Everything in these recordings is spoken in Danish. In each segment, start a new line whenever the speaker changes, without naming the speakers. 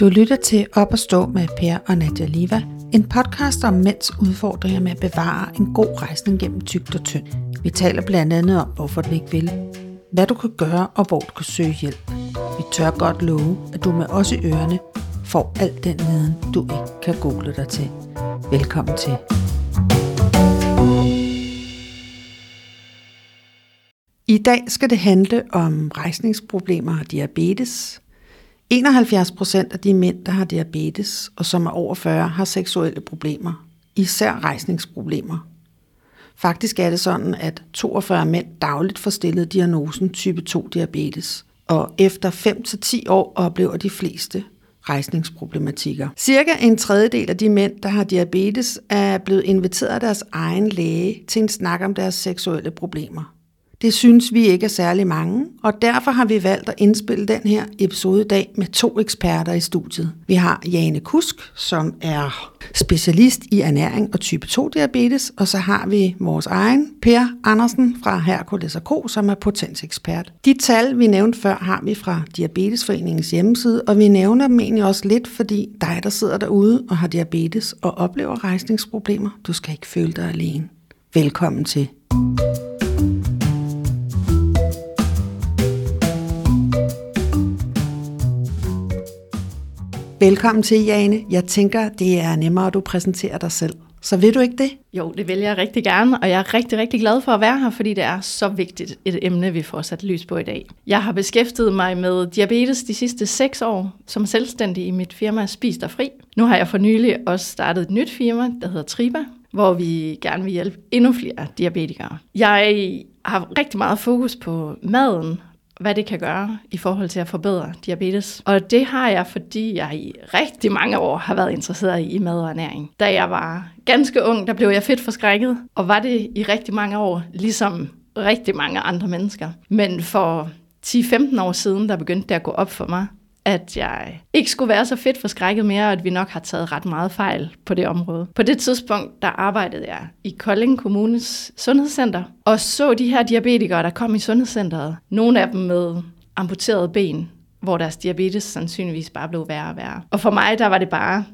Du lytter til Op og stå med Per og Nadia Liva, en podcast om mænds udfordringer med at bevare en god rejsning gennem tykt og tynd. Vi taler blandt andet om, hvorfor du ikke vil, hvad du kan gøre og hvor du kan søge hjælp. Vi tør godt love, at du med os i ørerne får al den viden, du ikke kan google dig til. Velkommen til. I dag skal det handle om rejsningsproblemer og diabetes. 71 procent af de mænd, der har diabetes og som er over 40, har seksuelle problemer. Især rejsningsproblemer. Faktisk er det sådan, at 42 mænd dagligt får stillet diagnosen type 2 diabetes. Og efter 5-10 år oplever de fleste rejsningsproblematikker. Cirka en tredjedel af de mænd, der har diabetes, er blevet inviteret af deres egen læge til en snak om deres seksuelle problemer. Det synes vi ikke er særlig mange, og derfor har vi valgt at indspille den her episode i dag med to eksperter i studiet. Vi har Jane Kusk, som er specialist i ernæring og type 2 diabetes, og så har vi vores egen Per Andersen fra Hercules Co., som er potensekspert. De tal, vi nævnte før, har vi fra Diabetesforeningens hjemmeside, og vi nævner dem egentlig også lidt, fordi dig, der sidder derude og har diabetes og oplever rejsningsproblemer, du skal ikke føle dig alene. Velkommen til. Velkommen til, Jane. Jeg tænker, det er nemmere, at du præsenterer dig selv. Så vil du ikke det?
Jo, det vil jeg rigtig gerne, og jeg er rigtig, rigtig glad for at være her, fordi det er så vigtigt et emne, vi får sat lys på i dag. Jeg har beskæftiget mig med diabetes de sidste seks år som selvstændig i mit firma Spis dig fri. Nu har jeg for nylig også startet et nyt firma, der hedder Triba, hvor vi gerne vil hjælpe endnu flere diabetikere. Jeg har rigtig meget fokus på maden hvad det kan gøre i forhold til at forbedre diabetes. Og det har jeg, fordi jeg i rigtig mange år har været interesseret i mad og ernæring. Da jeg var ganske ung, der blev jeg fedt forskrækket, og var det i rigtig mange år, ligesom rigtig mange andre mennesker. Men for 10-15 år siden, der begyndte det at gå op for mig, at jeg ikke skulle være så fedt for skrækket mere, og at vi nok har taget ret meget fejl på det område. På det tidspunkt, der arbejdede jeg i Kolding Kommunes sundhedscenter, og så de her diabetikere, der kom i sundhedscenteret. Nogle af dem med amputerede ben, hvor deres diabetes sandsynligvis bare blev værre og værre. Og for mig, der var det bare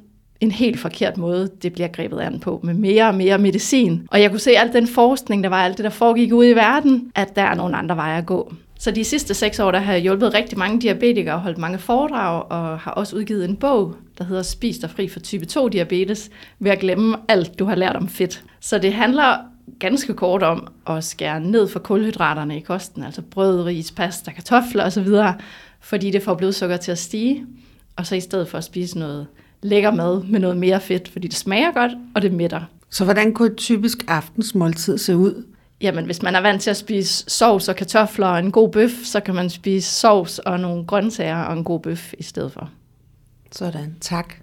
en helt forkert måde, det bliver grebet an på, med mere og mere medicin. Og jeg kunne se alt den forskning, der var, alt det, der foregik ude i verden, at der er nogle andre veje at gå. Så de sidste seks år, der har jeg hjulpet rigtig mange diabetikere og holdt mange foredrag, og har også udgivet en bog, der hedder Spis dig fri for type 2 diabetes, ved at glemme alt, du har lært om fedt. Så det handler ganske kort om at skære ned for kulhydraterne i kosten, altså brød, ris, pasta, kartofler osv., fordi det får blodsukker til at stige, og så i stedet for at spise noget lækker mad med noget mere fedt, fordi det smager godt, og det mætter.
Så hvordan kunne et typisk aftensmåltid se ud?
Jamen, hvis man er vant til at spise sovs og kartofler og en god bøf, så kan man spise sovs og nogle grøntsager og en god bøf i stedet for.
Sådan, tak.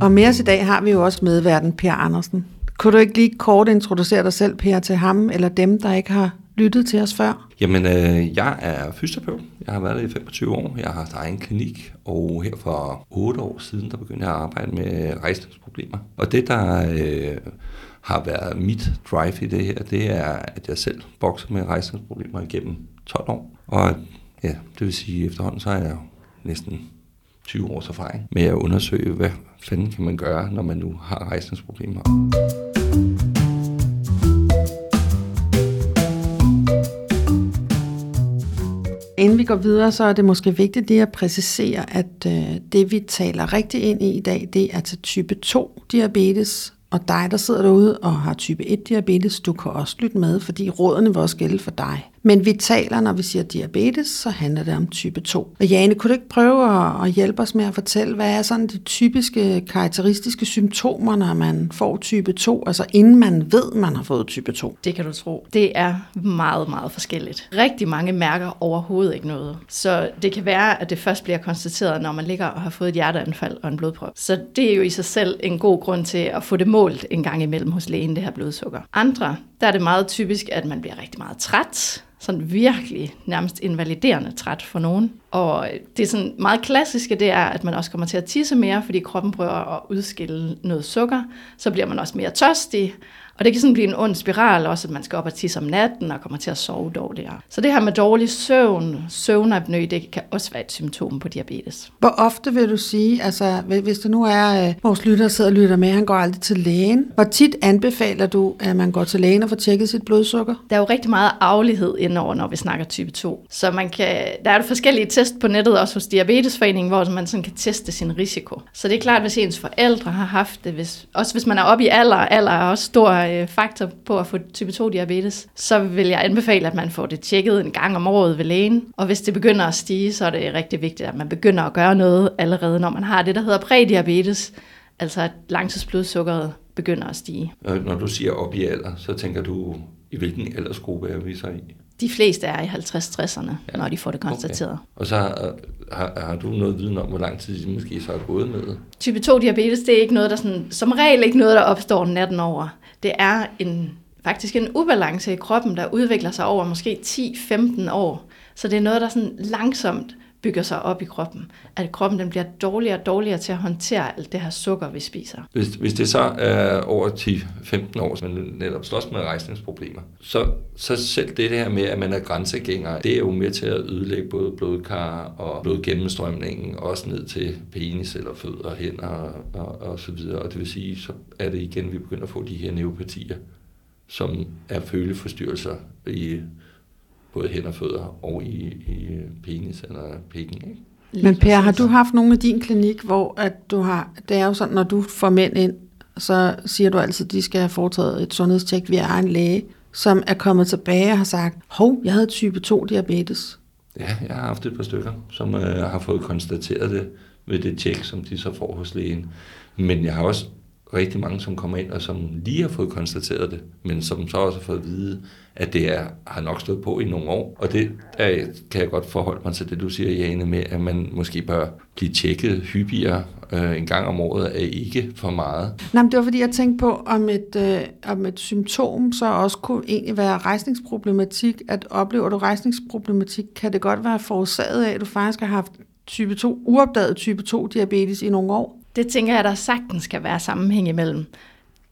Og mere til dag har vi jo også medverden Per Andersen. Kunne du ikke lige kort introducere dig selv, Per, til ham eller dem, der ikke har lyttet til os før?
Jamen, øh, jeg er fysioterapeut. Jeg har været det i 25 år. Jeg har haft egen klinik, og her for 8 år siden, der begyndte jeg at arbejde med rejsningsproblemer. Og det, der øh, har været mit drive i det her, det er, at jeg selv bokser med rejsningsproblemer igennem 12 år. Og ja, det vil sige, at efterhånden så er jeg næsten 20 års erfaring med at undersøge, hvad fanden kan man gøre, når man nu har rejsningsproblemer.
Inden vi går videre, så er det måske vigtigt lige at præcisere, at øh, det vi taler rigtig ind i i dag, det er til type 2 diabetes, og dig, der sidder derude og har type 1 diabetes, du kan også lytte med, fordi rådene vil også gælde for dig. Men vi taler, når vi siger diabetes, så handler det om type 2. Og Jane, kunne du ikke prøve at hjælpe os med at fortælle, hvad er sådan de typiske karakteristiske symptomer, når man får type 2, altså inden man ved, man har fået type 2?
Det kan du tro. Det er meget, meget forskelligt. Rigtig mange mærker overhovedet ikke noget. Så det kan være, at det først bliver konstateret, når man ligger og har fået et hjerteanfald og en blodprøve. Så det er jo i sig selv en god grund til at få det målt en gang imellem hos lægen, det her blodsukker. Andre, der er det meget typisk, at man bliver rigtig meget træt, sådan virkelig nærmest invaliderende træt for nogen. Og det er sådan meget klassiske, det er, at man også kommer til at tisse mere, fordi kroppen prøver at udskille noget sukker. Så bliver man også mere tørstig, og det kan sådan blive en ond spiral også, at man skal op og tisse om natten og kommer til at sove dårligere. Så det her med dårlig søvn, søvnapnø, det kan også være et symptom på diabetes.
Hvor ofte vil du sige, altså hvis det nu er, øh, vores lytter sidder og lytter med, han går aldrig til lægen. Hvor tit anbefaler du, at man går til lægen og får tjekket sit blodsukker?
Der er jo rigtig meget aflighed indover, når vi snakker type 2. Så man kan, der er jo forskellige test på nettet, også hos Diabetesforeningen, hvor man sådan kan teste sin risiko. Så det er klart, hvis ens forældre har haft det, hvis, også hvis man er oppe i alder, alder er også stor øh, faktor på at få type 2 diabetes, så vil jeg anbefale, at man får det tjekket en gang om året ved lægen. Og hvis det begynder at stige, så er det rigtig vigtigt, at man begynder at gøre noget allerede, når man har det, der hedder prædiabetes, altså at langtidsblodsukkeret begynder at stige.
Når du siger op i alder, så tænker du, i hvilken aldersgruppe er vi så i?
De fleste er i 50-60'erne, ja. når de får det konstateret. Okay.
Og så har, har, har du noget viden om, hvor lang tid de måske så er gået med?
Type 2 diabetes, det er ikke noget, der sådan, som regel ikke noget, der opstår natten over. Det er en, faktisk en ubalance i kroppen, der udvikler sig over måske 10-15 år. Så det er noget, der sådan langsomt bygger sig op i kroppen. At kroppen den bliver dårligere og dårligere til at håndtere alt det her sukker, vi spiser.
Hvis, hvis det så er over 10-15 år, som man netop slås med rejsningsproblemer, så, så selv det her med, at man er grænsegænger, det er jo med til at ødelægge både blodkar og blodgennemstrømningen, også ned til penis eller fødder, hænder og, og, og så videre. Og det vil sige, så er det igen, vi begynder at få de her neuropatier, som er føleforstyrrelser i både hænder, fødder og i, i penis eller pikken. Ikke?
Men Per, har du haft nogle af din klinik, hvor at du har, det er jo sådan, når du får mænd ind, så siger du altid, at de skal have foretaget et sundhedstjek via en læge, som er kommet tilbage og har sagt, hov, jeg havde type 2 diabetes.
Ja, jeg har haft et par stykker, som øh, har fået konstateret det ved det tjek, som de så får hos lægen. Men jeg har også rigtig mange, som kommer ind, og som lige har fået konstateret det, men som så også har fået at vide, at det er, har nok stået på i nogle år. Og det der kan jeg godt forholde mig til det, du siger, Jane, med, at man måske bør blive tjekket hyppigere øh, en gang om året, er ikke for meget.
Nej, men det var fordi, jeg tænkte på, om et, øh, om et symptom så også kunne egentlig være rejsningsproblematik. At oplever du rejsningsproblematik, kan det godt være forårsaget af, at du faktisk har haft type 2, uopdaget type 2 diabetes i nogle år?
Det tænker jeg, der sagtens skal være sammenhæng imellem.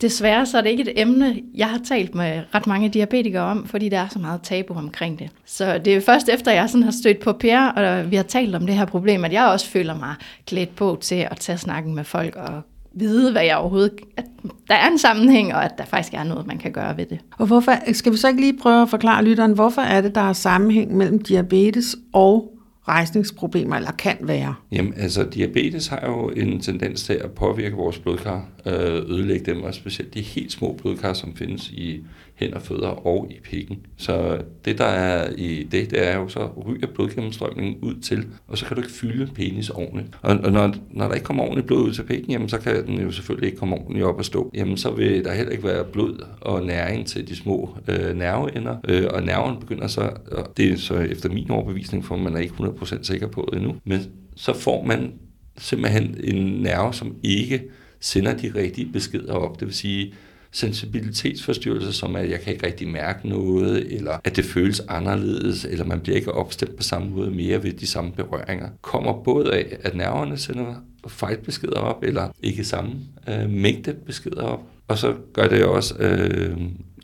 Desværre så er det ikke et emne, jeg har talt med ret mange diabetikere om, fordi der er så meget tabu omkring det. Så det er først efter, jeg sådan har stødt på Per, og vi har talt om det her problem, at jeg også føler mig klædt på til at tage snakken med folk og vide, hvad jeg overhovedet... At der er en sammenhæng, og at der faktisk er noget, man kan gøre ved det.
Og hvorfor, skal vi så ikke lige prøve at forklare lytteren, hvorfor er det, der er sammenhæng mellem diabetes og rejsningsproblemer, eller kan være?
Jamen, altså, diabetes har jo en tendens til at påvirke vores blodkar, øh, ødelægge dem, og specielt de helt små blodkar, som findes i hænder, fødder og i pikken. Så det, der er i det, det er jo så ryger blodgennemstrømningen ud til, og så kan du ikke fylde penis ordentligt. Og, og når, når der ikke kommer ordentligt blod ud til pikken, jamen, så kan den jo selvfølgelig ikke komme ordentligt op og stå. Jamen, så vil der heller ikke være blod og næring til de små øh, nerveender, øh, og nerven begynder så, og det er så efter min overbevisning, for man er ikke 100% 100% sikker på det endnu, men så får man simpelthen en nerve, som ikke sender de rigtige beskeder op. Det vil sige, sensibilitetsforstyrrelser, som at jeg kan ikke rigtig mærke noget, eller at det føles anderledes, eller man bliver ikke opstemt på samme måde mere ved de samme berøringer, kommer både af, at nerverne sender fejlbeskeder op, eller ikke samme øh, mængde beskeder op, og så gør det også, øh,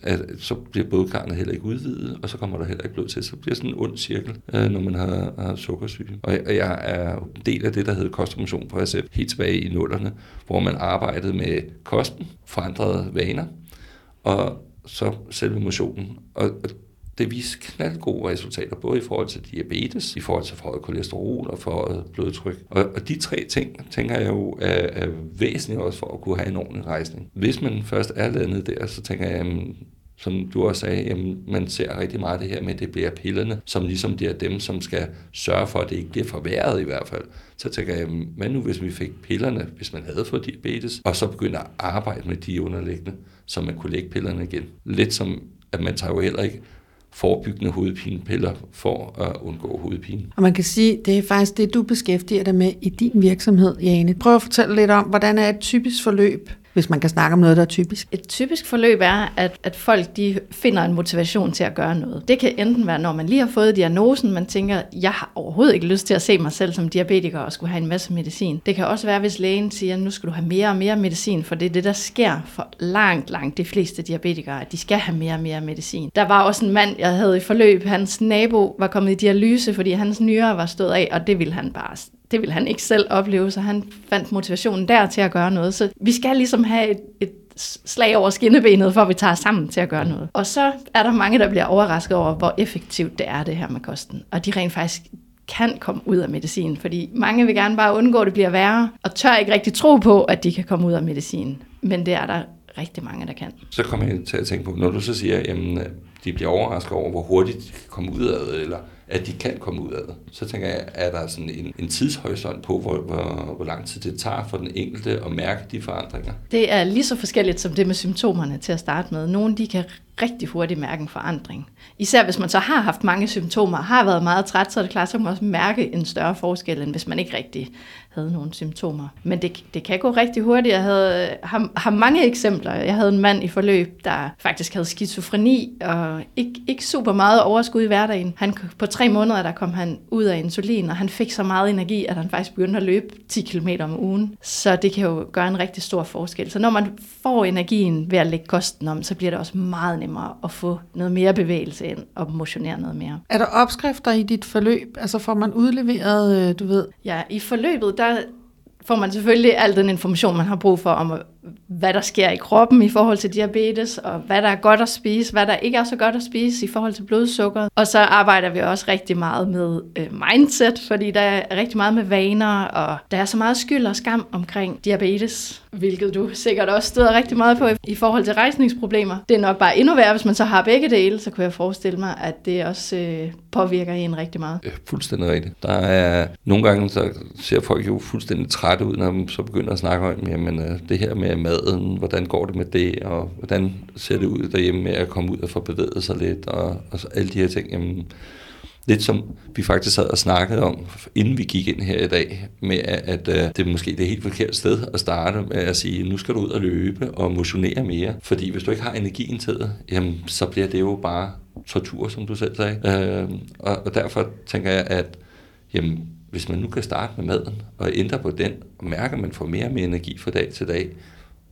at så bliver blodkarrene heller ikke udvidet, og så kommer der heller ikke blod til. Så bliver sådan en ond cirkel, øh, når man har, har sukkersyge. Og, og jeg er en del af det, der hedder kostkommission på SF, helt tilbage i nullerne, hvor man arbejdede med kosten, forandrede vaner, og så selve motionen. Og, og det viste knaldgode resultater, både i forhold til diabetes, i forhold til forhøjet kolesterol og forhøjet blodtryk. Og, og de tre ting, tænker jeg jo, er, er væsentlige også for at kunne have en ordentlig rejsning. Hvis man først er landet der, så tænker jeg, jamen, som du også sagde, jamen, man ser rigtig meget det her med, at det bliver pillerne, som ligesom det er dem, som skal sørge for, at det ikke bliver forværret i hvert fald. Så tænker jeg, hvad nu hvis vi fik pillerne, hvis man havde fået diabetes, og så begynder at arbejde med de underliggende, så man kunne lægge pillerne igen. Lidt som, at man tager jo heller ikke forebyggende hovedpinepiller for at undgå hovedpine.
Og man kan sige, det er faktisk det, du beskæftiger dig med i din virksomhed, Jane. Prøv at fortælle lidt om, hvordan er et typisk forløb hvis man kan snakke om noget, der er typisk?
Et typisk forløb er, at, at folk de finder en motivation til at gøre noget. Det kan enten være, når man lige har fået diagnosen, man tænker, jeg har overhovedet ikke lyst til at se mig selv som diabetiker og skulle have en masse medicin. Det kan også være, hvis lægen siger, nu skal du have mere og mere medicin, for det er det, der sker for langt, langt de fleste diabetikere, at de skal have mere og mere medicin. Der var også en mand, jeg havde i forløb, hans nabo var kommet i dialyse, fordi hans nyre var stået af, og det ville han bare det ville han ikke selv opleve, så han fandt motivationen der til at gøre noget. Så vi skal ligesom have et, et slag over skinnebenet, for at vi tager sammen til at gøre noget. Og så er der mange, der bliver overrasket over, hvor effektivt det er, det her med kosten. Og de rent faktisk kan komme ud af medicin, fordi mange vil gerne bare undgå, at det bliver værre, og tør ikke rigtig tro på, at de kan komme ud af medicin. Men det er der rigtig mange, der kan.
Så kommer jeg til at tænke på, når du så siger, at øh, de bliver overrasket over, hvor hurtigt de kan komme ud af det, eller at de kan komme ud af det. Så tænker jeg, er der sådan en, en tidshorisont på, hvor, hvor, hvor lang tid det tager for den enkelte at mærke de forandringer?
Det er lige så forskelligt som det med symptomerne til at starte med. Nogle de kan rigtig hurtigt mærke en forandring. Især hvis man så har haft mange symptomer, har været meget træt, så er det klart, så kan man også mærke en større forskel, end hvis man ikke rigtig havde nogle symptomer. Men det, det kan gå rigtig hurtigt. Jeg havde, har, har mange eksempler. Jeg havde en mand i forløb, der faktisk havde skizofreni og ikke, ikke super meget overskud i hverdagen. Han, på tre måneder, der kom han ud af insulin, og han fik så meget energi, at han faktisk begyndte at løbe 10 km om ugen. Så det kan jo gøre en rigtig stor forskel. Så når man får energien ved at lægge kosten om, så bliver det også meget nemmere at få noget mere bevægelse ind og motionere noget mere.
Er der opskrifter i dit forløb? Altså får man udleveret, øh, du ved?
Ja, i forløbet, der får man selvfølgelig al den information, man har brug for om, hvad der sker i kroppen i forhold til diabetes, og hvad der er godt at spise, hvad der ikke er så godt at spise i forhold til blodsukker. Og så arbejder vi også rigtig meget med øh, mindset, fordi der er rigtig meget med vaner, og der er så meget skyld og skam omkring diabetes, hvilket du sikkert også støder rigtig meget på i forhold til rejsningsproblemer. Det er nok bare endnu værre, hvis man så har begge dele, så kunne jeg forestille mig, at det også øh, påvirker en rigtig meget.
Ja, fuldstændig rigtigt. Der er nogle gange, så ser folk jo fuldstændig trætte ud, når man så begynder at snakke om, jamen øh, det her med maden, hvordan går det med det, og hvordan ser det ud derhjemme med at komme ud og få bevæget sig lidt, og, og så alle de her ting. Jamen, lidt som vi faktisk sad og snakkede om, inden vi gik ind her i dag, med at, at, at det er måske det helt forkerte sted at starte med at sige, nu skal du ud og løbe og motionere mere. Fordi hvis du ikke har energien til det, jamen, så bliver det jo bare tortur, som du selv sagde. Øh, og, og derfor tænker jeg, at jamen, hvis man nu kan starte med maden og ændre på den, og mærker, at man får mere og mere energi fra dag til dag,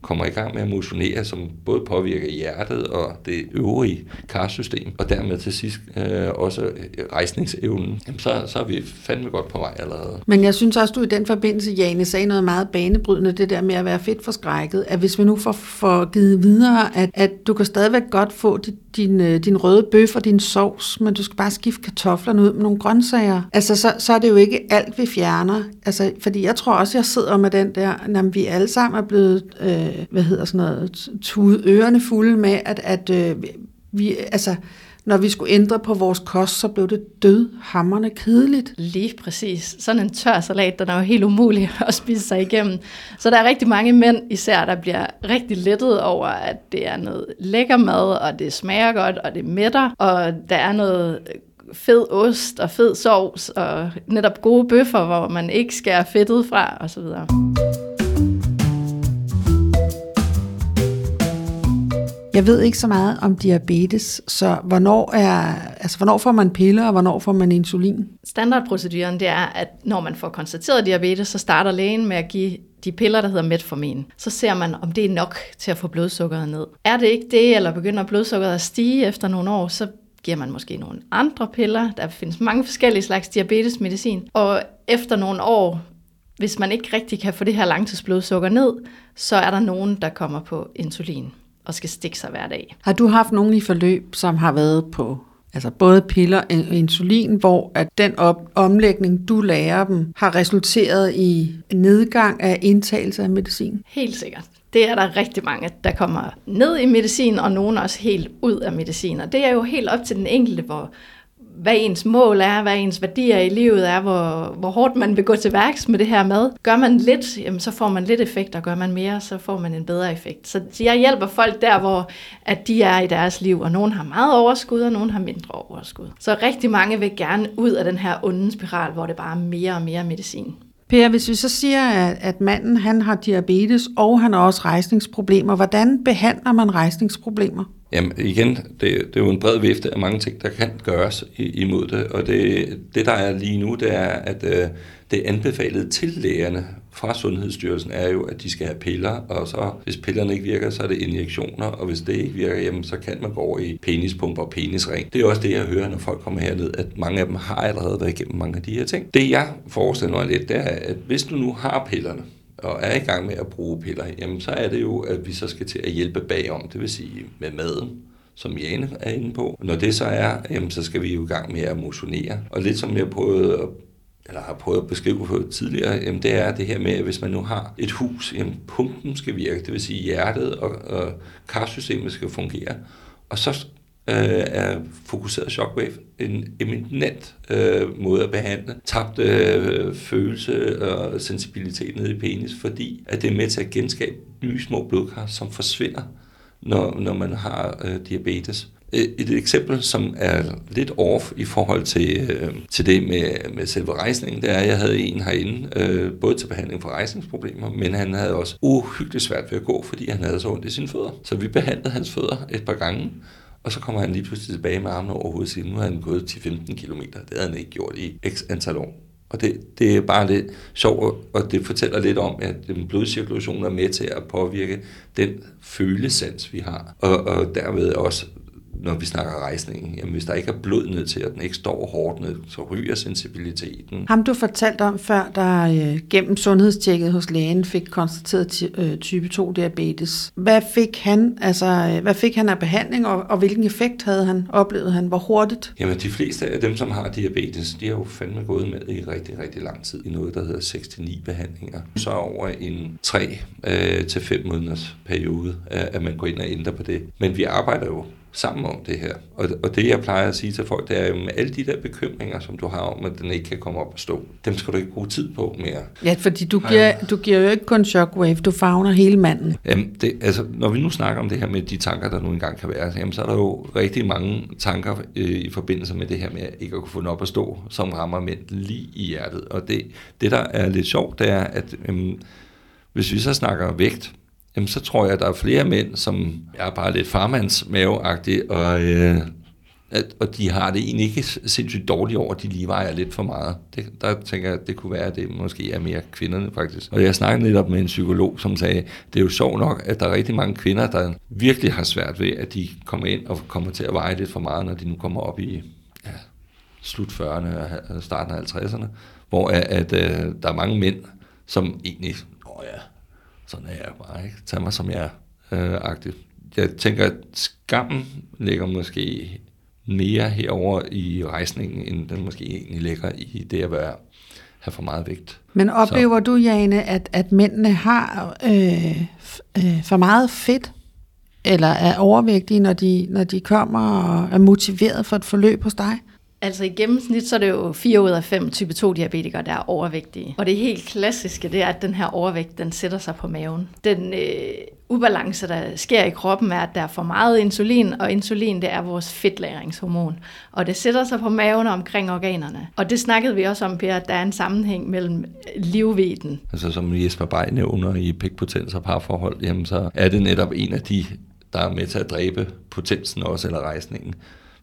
kommer i gang med at motionere, som både påvirker hjertet og det øvrige karsystem, og dermed til sidst øh, også øh, rejsningsevnen, jamen så, så er vi fandme godt på vej allerede.
Men jeg synes også, du i den forbindelse, Jane, sagde noget meget banebrydende, det der med at være fedt forskrækket, at hvis vi nu får, får givet videre, at, at du kan stadigvæk godt få dit, din, øh, din røde bøf og din sovs, men du skal bare skifte kartoflerne ud med nogle grøntsager. Altså, så, så er det jo ikke alt, vi fjerner. Altså, fordi jeg tror også, jeg sidder med den der, når vi alle sammen er blevet, øh, Øh, hvad hedder sådan noget, tude ørerne fulde med, at, at øh, vi, altså, når vi skulle ændre på vores kost, så blev det død hammerne kedeligt.
Lige præcis. Sådan en tør salat, den er jo helt umulig at spise sig igennem. Så der er rigtig mange mænd især, der bliver rigtig lettet over, at det er noget lækker mad, og det smager godt, og det mætter, og der er noget fed ost og fed sovs, og netop gode bøffer, hvor man ikke skærer fedtet fra, osv.
Jeg ved ikke så meget om diabetes, så hvornår, er, altså, hvornår får man piller, og hvornår får man insulin?
Standardproceduren det er, at når man får konstateret diabetes, så starter lægen med at give de piller, der hedder metformin. Så ser man, om det er nok til at få blodsukkeret ned. Er det ikke det, eller begynder blodsukkeret at stige efter nogle år, så giver man måske nogle andre piller. Der findes mange forskellige slags diabetesmedicin. Og efter nogle år, hvis man ikke rigtig kan få det her langtidsblodsukker ned, så er der nogen, der kommer på insulin og skal stikke sig hver dag.
Har du haft nogen i forløb, som har været på altså både piller og insulin, hvor at den op- omlægning, du lærer dem, har resulteret i nedgang af indtagelse af medicin?
Helt sikkert. Det er der rigtig mange, der kommer ned i medicin, og nogen også helt ud af medicin. Og det er jo helt op til den enkelte, hvor, hvad ens mål er, hvad ens værdier i livet er, hvor, hvor hårdt man vil gå til værks med det her med. Gør man lidt, jamen, så får man lidt effekt, og gør man mere, så får man en bedre effekt. Så jeg hjælper folk der, hvor at de er i deres liv, og nogen har meget overskud, og nogen har mindre overskud. Så rigtig mange vil gerne ud af den her onde spiral, hvor det bare er mere og mere medicin.
Per, hvis vi så siger, at, at manden han har diabetes, og han har også rejsningsproblemer, hvordan behandler man rejsningsproblemer?
Jamen igen, det, det er jo en bred vifte af mange ting, der kan gøres imod det, og det, det der er lige nu, det er, at øh, det anbefalede til lægerne fra Sundhedsstyrelsen er jo, at de skal have piller, og så hvis pillerne ikke virker, så er det injektioner, og hvis det ikke virker, jamen, så kan man gå over i penispumper og penisring. Det er også det, jeg hører, når folk kommer herned, at mange af dem har allerede været igennem mange af de her ting. Det jeg forestiller mig lidt, det er, at hvis du nu har pillerne, og er i gang med at bruge piller, jamen så er det jo, at vi så skal til at hjælpe bagom, det vil sige med maden, som Jane er inde på. Når det så er, jamen, så skal vi jo i gang med at motionere. Og lidt som jeg prøvede at eller har prøvet at beskrive på tidligere, jamen det er det her med, at hvis man nu har et hus, jamen pumpen skal virke, det vil sige hjertet og, og karsystemet skal fungere, og så øh, er fokuseret shockwave en eminent øh, måde at behandle tabt øh, følelse og sensibilitet nede i penis, fordi at det er med til at genskabe nye små blodkar, som forsvinder, når, når man har øh, diabetes. Øh, et eksempel, som er lidt off i forhold til, øh, til det med, med selve rejsningen, det er, at jeg havde en herinde, øh, både til behandling for rejsningsproblemer, men han havde også uhyggeligt svært ved at gå, fordi han havde så ondt i sine fødder. Så vi behandlede hans fødder et par gange, og så kommer han lige pludselig tilbage med armene over hovedet, og siger, nu har han gået 10-15 km. Det havde han ikke gjort i x antal år. Og det, det er bare lidt sjovt, og det fortæller lidt om, at den blodcirkulation er med til at påvirke den følesans, vi har. Og, og derved også når vi snakker rejsning, jamen hvis der ikke er blod ned til, og den ikke står hårdt ned, så ryger sensibiliteten.
Ham du fortalte om før, der øh, gennem sundhedstjekket hos lægen fik konstateret øh, type 2 diabetes. Hvad fik han, altså, øh, hvad fik han af behandling, og, og hvilken effekt havde han, oplevede han? Hvor hurtigt?
Jamen de fleste af dem, som har diabetes, de har jo fandme gået med i rigtig, rigtig lang tid i noget, der hedder 6-9 behandlinger. Så over en 3 øh, til 5 måneders periode, at man går ind og ændrer på det. Men vi arbejder jo sammen om det her. Og, og det, jeg plejer at sige til folk, det er med alle de der bekymringer, som du har om, at den ikke kan komme op og stå, dem skal du ikke bruge tid på mere.
Ja, fordi du giver, du giver jo ikke kun shockwave, du fagner hele manden.
Jamen, det, altså, når vi nu snakker om det her med de tanker, der nu engang kan være, jamen, så er der jo rigtig mange tanker øh, i forbindelse med det her med ikke at kunne få den op at stå, som rammer mænd lige i hjertet. Og det, det der er lidt sjovt, det er, at øh, hvis vi så snakker vægt, jamen så tror jeg, at der er flere mænd, som er bare lidt farmandsmaveagtige, og, øh, at, og de har det egentlig ikke sindssygt dårligt over, at de lige vejer lidt for meget. Det, der tænker jeg, at det kunne være, at det måske er mere kvinderne faktisk. Og jeg snakkede lidt op med en psykolog, som sagde, det er jo sjovt nok, at der er rigtig mange kvinder, der virkelig har svært ved, at de kommer ind og kommer til at veje lidt for meget, når de nu kommer op i ja, slut 40'erne og starten af 50'erne, hvor at, at, at øh, der er mange mænd, som egentlig, åh ja, sådan er jeg bare, ikke? Tag mig som jeg er, øh, agtigt. Jeg tænker, at skammen ligger måske mere herover i rejsningen, end den måske egentlig ligger i det at være have for meget vægt.
Men oplever Så. du, Jane, at, at mændene har øh, øh, for meget fedt, eller er overvægtige, når de, når de kommer og er motiveret for et forløb hos dig?
Altså i gennemsnit, så er det jo 4 ud af 5 type 2-diabetikere, der er overvægtige. Og det helt klassiske, det er, at den her overvægt, den sætter sig på maven. Den øh, ubalance, der sker i kroppen, er, at der er for meget insulin, og insulin, det er vores fedtlæringshormon. Og det sætter sig på maven og omkring organerne. Og det snakkede vi også om, Per, at der er en sammenhæng mellem øh, livveden.
Altså som Jesper Bay nævner i pigpotens og parforhold, jamen så er det netop en af de, der er med til at dræbe potensen også, eller rejsningen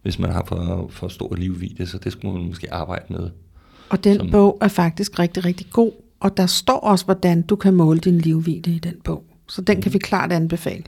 hvis man har for, for stor livvidde, så det skulle man måske arbejde med.
Og den som, bog er faktisk rigtig, rigtig god, og der står også, hvordan du kan måle din livvidde i den bog. Så den mm. kan vi klart anbefale.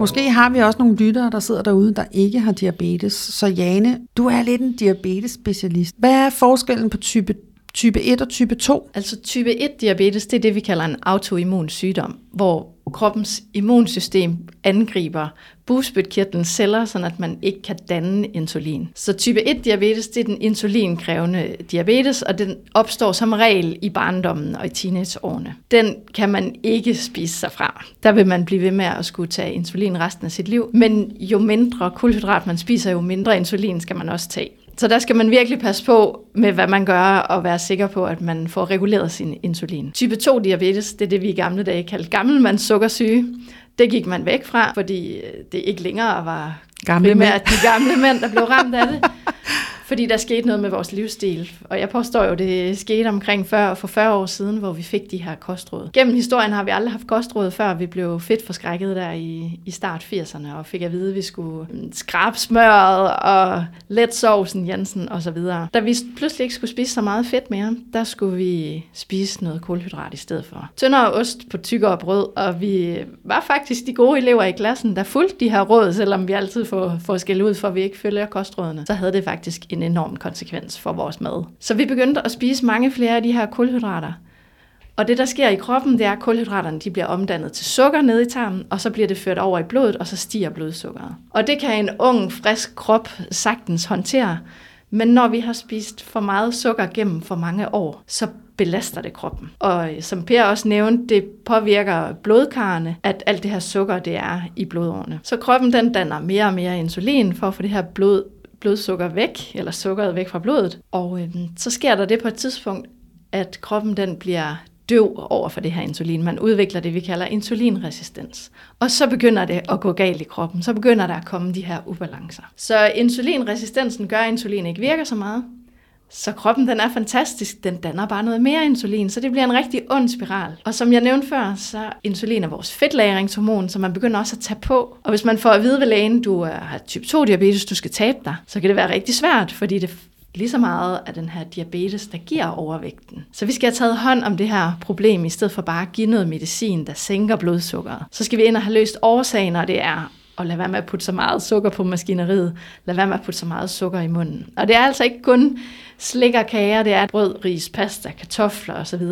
Måske har vi også nogle lyttere, der sidder derude, der ikke har diabetes. Så Jane, du er lidt en diabetes-specialist. Hvad er forskellen på type type 1 og type 2?
Altså type 1 diabetes, det er det, vi kalder en autoimmun sygdom, hvor kroppens immunsystem angriber bugspytkirtlens celler, så at man ikke kan danne insulin. Så type 1 diabetes, det er den insulinkrævende diabetes, og den opstår som regel i barndommen og i teenageårene. Den kan man ikke spise sig fra. Der vil man blive ved med at skulle tage insulin resten af sit liv, men jo mindre kulhydrat man spiser, jo mindre insulin skal man også tage. Så der skal man virkelig passe på med, hvad man gør, og være sikker på, at man får reguleret sin insulin. Type 2 diabetes, det er det, vi i gamle dage kaldte gammelmands sukkersyge. Det gik man væk fra, fordi det ikke længere var
Gamle
primært de gamle mænd, der blev ramt af det. Fordi der skete noget med vores livsstil. Og jeg påstår jo, det skete omkring 40, for 40 år siden, hvor vi fik de her kostråd. Gennem historien har vi aldrig haft kostråd, før vi blev fedt forskrækket der i, i start 80'erne, og fik at vide, at vi skulle mm, skrabe smøret og let sovsen, Jensen og så videre. Da vi pludselig ikke skulle spise så meget fedt mere, der skulle vi spise noget kulhydrat i stedet for. Tyndere ost på tykkere brød, og vi var faktisk de gode elever i klassen, der fulgte de her råd, selvom vi altid får, får skæld ud for, at vi ikke følger kostrådene. Så havde det faktisk en enorm konsekvens for vores mad. Så vi begyndte at spise mange flere af de her kulhydrater. Og det, der sker i kroppen, det er, at kulhydraterne de bliver omdannet til sukker nede i tarmen, og så bliver det ført over i blodet, og så stiger blodsukkeret. Og det kan en ung, frisk krop sagtens håndtere. Men når vi har spist for meget sukker gennem for mange år, så belaster det kroppen. Og øh, som Per også nævnte, det påvirker blodkarrene, at alt det her sukker, det er i blodårene. Så kroppen den danner mere og mere insulin for at få det her blod blodsukker væk, eller sukkeret væk fra blodet. Og øh, så sker der det på et tidspunkt, at kroppen den bliver døv over for det her insulin. Man udvikler det, vi kalder insulinresistens. Og så begynder det at gå galt i kroppen. Så begynder der at komme de her ubalancer. Så insulinresistensen gør, at insulin ikke virker så meget. Så kroppen den er fantastisk, den danner bare noget mere insulin, så det bliver en rigtig ond spiral. Og som jeg nævnte før, så insulin er vores fedtlæringshormon, så man begynder også at tage på. Og hvis man får at vide ved lægen, du har type 2 diabetes, du skal tabe dig, så kan det være rigtig svært, fordi det lige så meget af den her diabetes, der giver overvægten. Så vi skal have taget hånd om det her problem, i stedet for bare at give noget medicin, der sænker blodsukkeret. Så skal vi ind og have løst årsagen, og det er og lad være med at putte så meget sukker på maskineriet. Lad være med at putte så meget sukker i munden. Og det er altså ikke kun slik og kager, det er brød, ris, pasta, kartofler osv.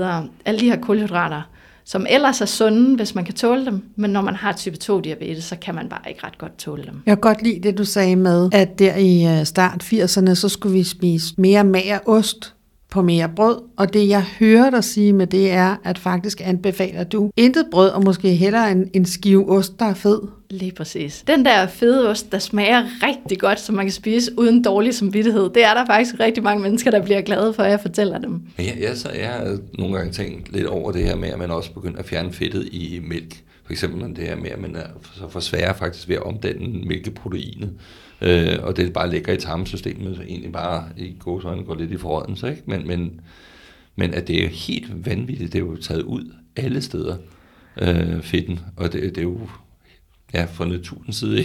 Alle de her kulhydrater, som ellers er sunde, hvis man kan tåle dem, men når man har type 2-diabetes, så kan man bare ikke ret godt tåle dem.
Jeg kan godt lide det, du sagde med, at der i øh, start 80'erne, så skulle vi spise mere mager ost på mere brød, og det jeg hører dig sige med det er, at faktisk anbefaler du intet brød, og måske hellere en, en skive ost, der er fed.
Lige præcis. Den der fede ost, der smager rigtig godt, som man kan spise uden dårlig samvittighed, det er der faktisk rigtig mange mennesker, der bliver glade for, at jeg fortæller dem.
Ja, jeg, så, jeg har nogle gange tænkt lidt over det her med, at man også begynder at fjerne fedtet i mælk. For eksempel det her med, at man er så forsværer faktisk ved at omdanne mælkeproteinet. Øh, og det bare ligger i tarmsystemet, så egentlig bare i gåsøjne går lidt i så ikke? Men, men, men at det er helt vanvittigt, det er jo taget ud alle steder, øh, fedten, og det, det er jo ja, fra naturens side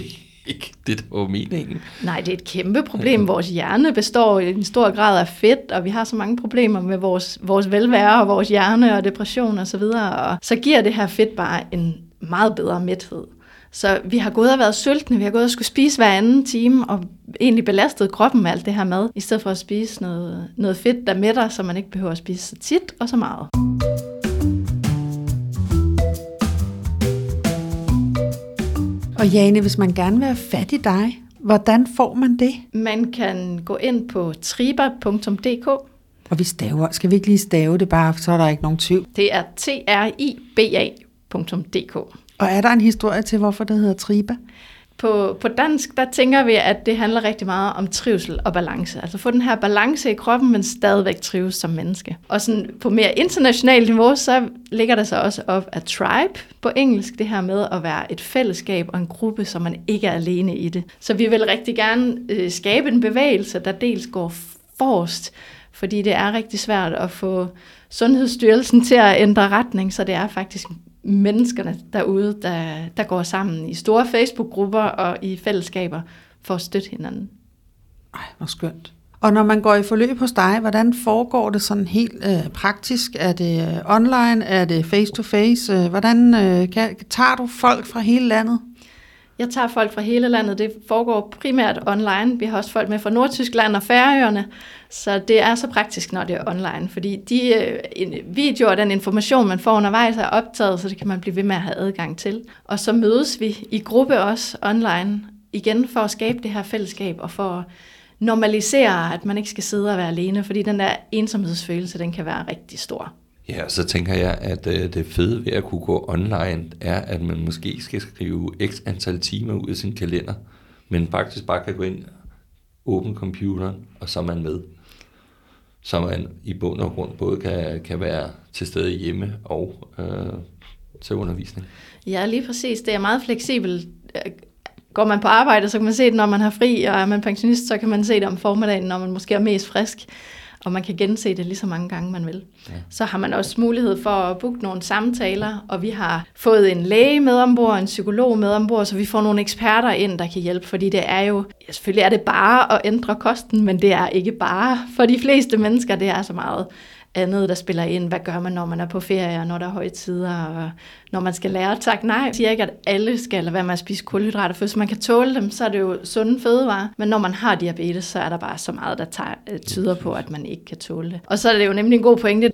ikke det, der var meningen.
Nej, det er et kæmpe problem. Vores hjerne består i en stor grad af fedt, og vi har så mange problemer med vores, vores velvære og vores hjerne og depression osv., og, så videre, og så giver det her fedt bare en meget bedre mæthed. Så vi har gået og været sultne, vi har gået og skulle spise hver anden time, og egentlig belastet kroppen med alt det her mad, i stedet for at spise noget, noget fedt, der mætter, så man ikke behøver at spise så tit og så meget.
Og Jane, hvis man gerne vil have fat i dig, hvordan får man det?
Man kan gå ind på triba.dk.
Og vi staver, skal vi ikke lige stave det bare, så er der ikke nogen tvivl?
Det er t r i b a.dk.
Og er der en historie til, hvorfor det hedder Triba?
På, på dansk, der tænker vi, at det handler rigtig meget om trivsel og balance. Altså få den her balance i kroppen, men stadigvæk trives som menneske. Og sådan på mere internationalt niveau, så ligger der så også op af tribe på engelsk, det her med at være et fællesskab og en gruppe, så man ikke er alene i det. Så vi vil rigtig gerne øh, skabe en bevægelse, der dels går forrest, fordi det er rigtig svært at få Sundhedsstyrelsen til at ændre retning, så det er faktisk menneskerne derude, der, der går sammen i store Facebook-grupper og i fællesskaber for at støtte hinanden.
Ej, hvor skønt. Og når man går i forløb hos dig, hvordan foregår det sådan helt øh, praktisk? Er det øh, online? Er det face-to-face? Øh, hvordan øh, kan, tager du folk fra hele landet?
Jeg tager folk fra hele landet. Det foregår primært online. Vi har også folk med fra Nordtyskland og Færøerne. Så det er så praktisk, når det er online. Fordi de øh, videoer og den information, man får undervejs, er optaget, så det kan man blive ved med at have adgang til. Og så mødes vi i gruppe også online igen for at skabe det her fællesskab og for at normalisere, at man ikke skal sidde og være alene, fordi den der ensomhedsfølelse, den kan være rigtig stor.
Ja, så tænker jeg, at øh, det fede ved at kunne gå online, er, at man måske skal skrive x antal timer ud i sin kalender, men faktisk bare kan gå ind, åbne computeren, og så er man med. Så man i bund og grund både kan, kan være til stede hjemme og, øh, til undervisning.
Ja, lige præcis. Det er meget fleksibelt. Går man på arbejde, så kan man se det, når man har fri, og er man pensionist, så kan man se det om formiddagen, når man måske er mest frisk og man kan gense det lige så mange gange, man vil. Ja. Så har man også mulighed for at booke nogle samtaler, og vi har fået en læge med ombord, en psykolog med ombord, så vi får nogle eksperter ind, der kan hjælpe, fordi det er jo, ja, selvfølgelig er det bare at ændre kosten, men det er ikke bare for de fleste mennesker, det er så meget andet, der spiller ind. Hvad gør man, når man er på ferie, og når der er højtider, og når man skal lære at takke nej. Jeg siger ikke, at alle skal lade være med at spise kulhydrater, for hvis man kan tåle dem, så er det jo sunde fødevarer. Men når man har diabetes, så er der bare så meget, der tager, øh, tyder på, at man ikke kan tåle det. Og så er det jo nemlig en god pointe,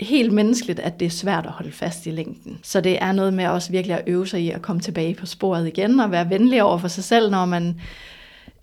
helt menneskeligt, at det er svært at holde fast i længden. Så det er noget med også virkelig at øve sig i at komme tilbage på sporet igen, og være venlig over for sig selv, når man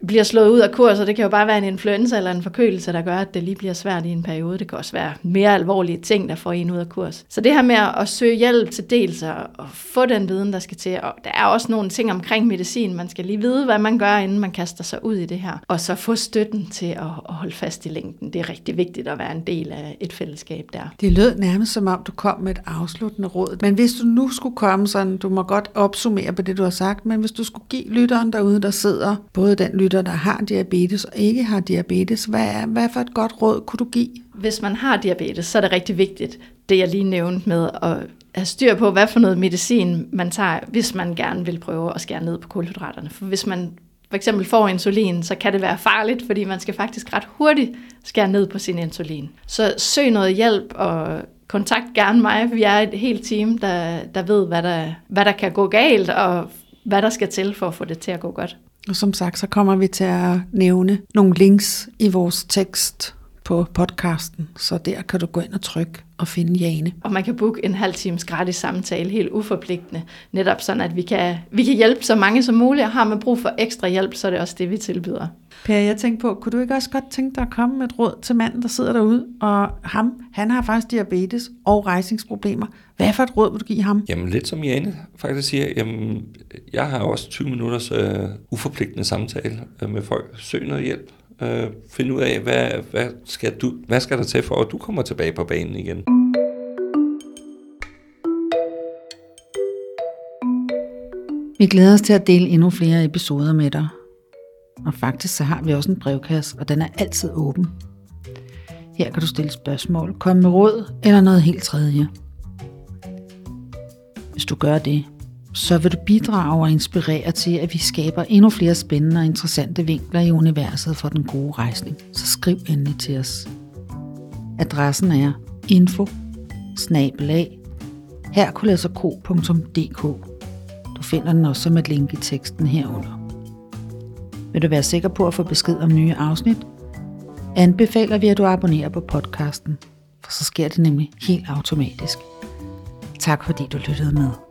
bliver slået ud af kurs, og det kan jo bare være en influenza eller en forkølelse, der gør, at det lige bliver svært i en periode. Det kan også være mere alvorlige ting, der får en ud af kurs. Så det her med at søge hjælp til dels og, få den viden, der skal til, og der er også nogle ting omkring medicin, man skal lige vide, hvad man gør, inden man kaster sig ud i det her. Og så få støtten til at, at holde fast i længden. Det er rigtig vigtigt at være en del af et fællesskab der.
Det lød nærmest som om, du kom med et afsluttende råd. Men hvis du nu skulle komme sådan, du må godt opsummere på det, du har sagt, men hvis du skulle give lytteren derude, der sidder, både den lytter, der har diabetes og ikke har diabetes, hvad, er, hvad for et godt råd kunne du give?
Hvis man har diabetes, så er det rigtig vigtigt, det jeg lige nævnte med at have styr på, hvad for noget medicin man tager, hvis man gerne vil prøve at skære ned på kulhydraterne. For hvis man for eksempel får insulin, så kan det være farligt, fordi man skal faktisk ret hurtigt skære ned på sin insulin. Så søg noget hjælp og kontakt gerne mig. Vi er et helt team, der, der ved, hvad der, hvad der kan gå galt, og hvad der skal til for at få det til at gå godt.
Og som sagt, så kommer vi til at nævne nogle links i vores tekst på podcasten, så der kan du gå ind og trykke og finde Jane.
Og man kan booke en halv times gratis samtale, helt uforpligtende, netop sådan, at vi kan, vi kan hjælpe så mange som muligt, og har man brug for ekstra hjælp, så er det også det, vi tilbyder.
Per, jeg tænkte på, kunne du ikke også godt tænke dig at komme med et råd til manden, der sidder derude, og ham, han har faktisk diabetes og rejsningsproblemer. Hvad for et råd vil du give ham?
Jamen lidt som Jane faktisk siger, jamen, jeg har også 20 minutters uh, uforpligtende samtale uh, med folk. Søg noget hjælp øh, finde ud af, hvad, hvad, skal du, hvad skal der til for, at du kommer tilbage på banen igen.
Vi glæder os til at dele endnu flere episoder med dig. Og faktisk så har vi også en brevkasse, og den er altid åben. Her kan du stille spørgsmål, komme med råd eller noget helt tredje. Hvis du gør det, så vil du bidrage og inspirere til, at vi skaber endnu flere spændende og interessante vinkler i universet for den gode rejsning. Så skriv endelig til os. Adressen er info Du finder den også som et link i teksten herunder. Vil du være sikker på at få besked om nye afsnit? Anbefaler vi, at du abonnerer på podcasten, for så sker det nemlig helt automatisk. Tak fordi du lyttede med.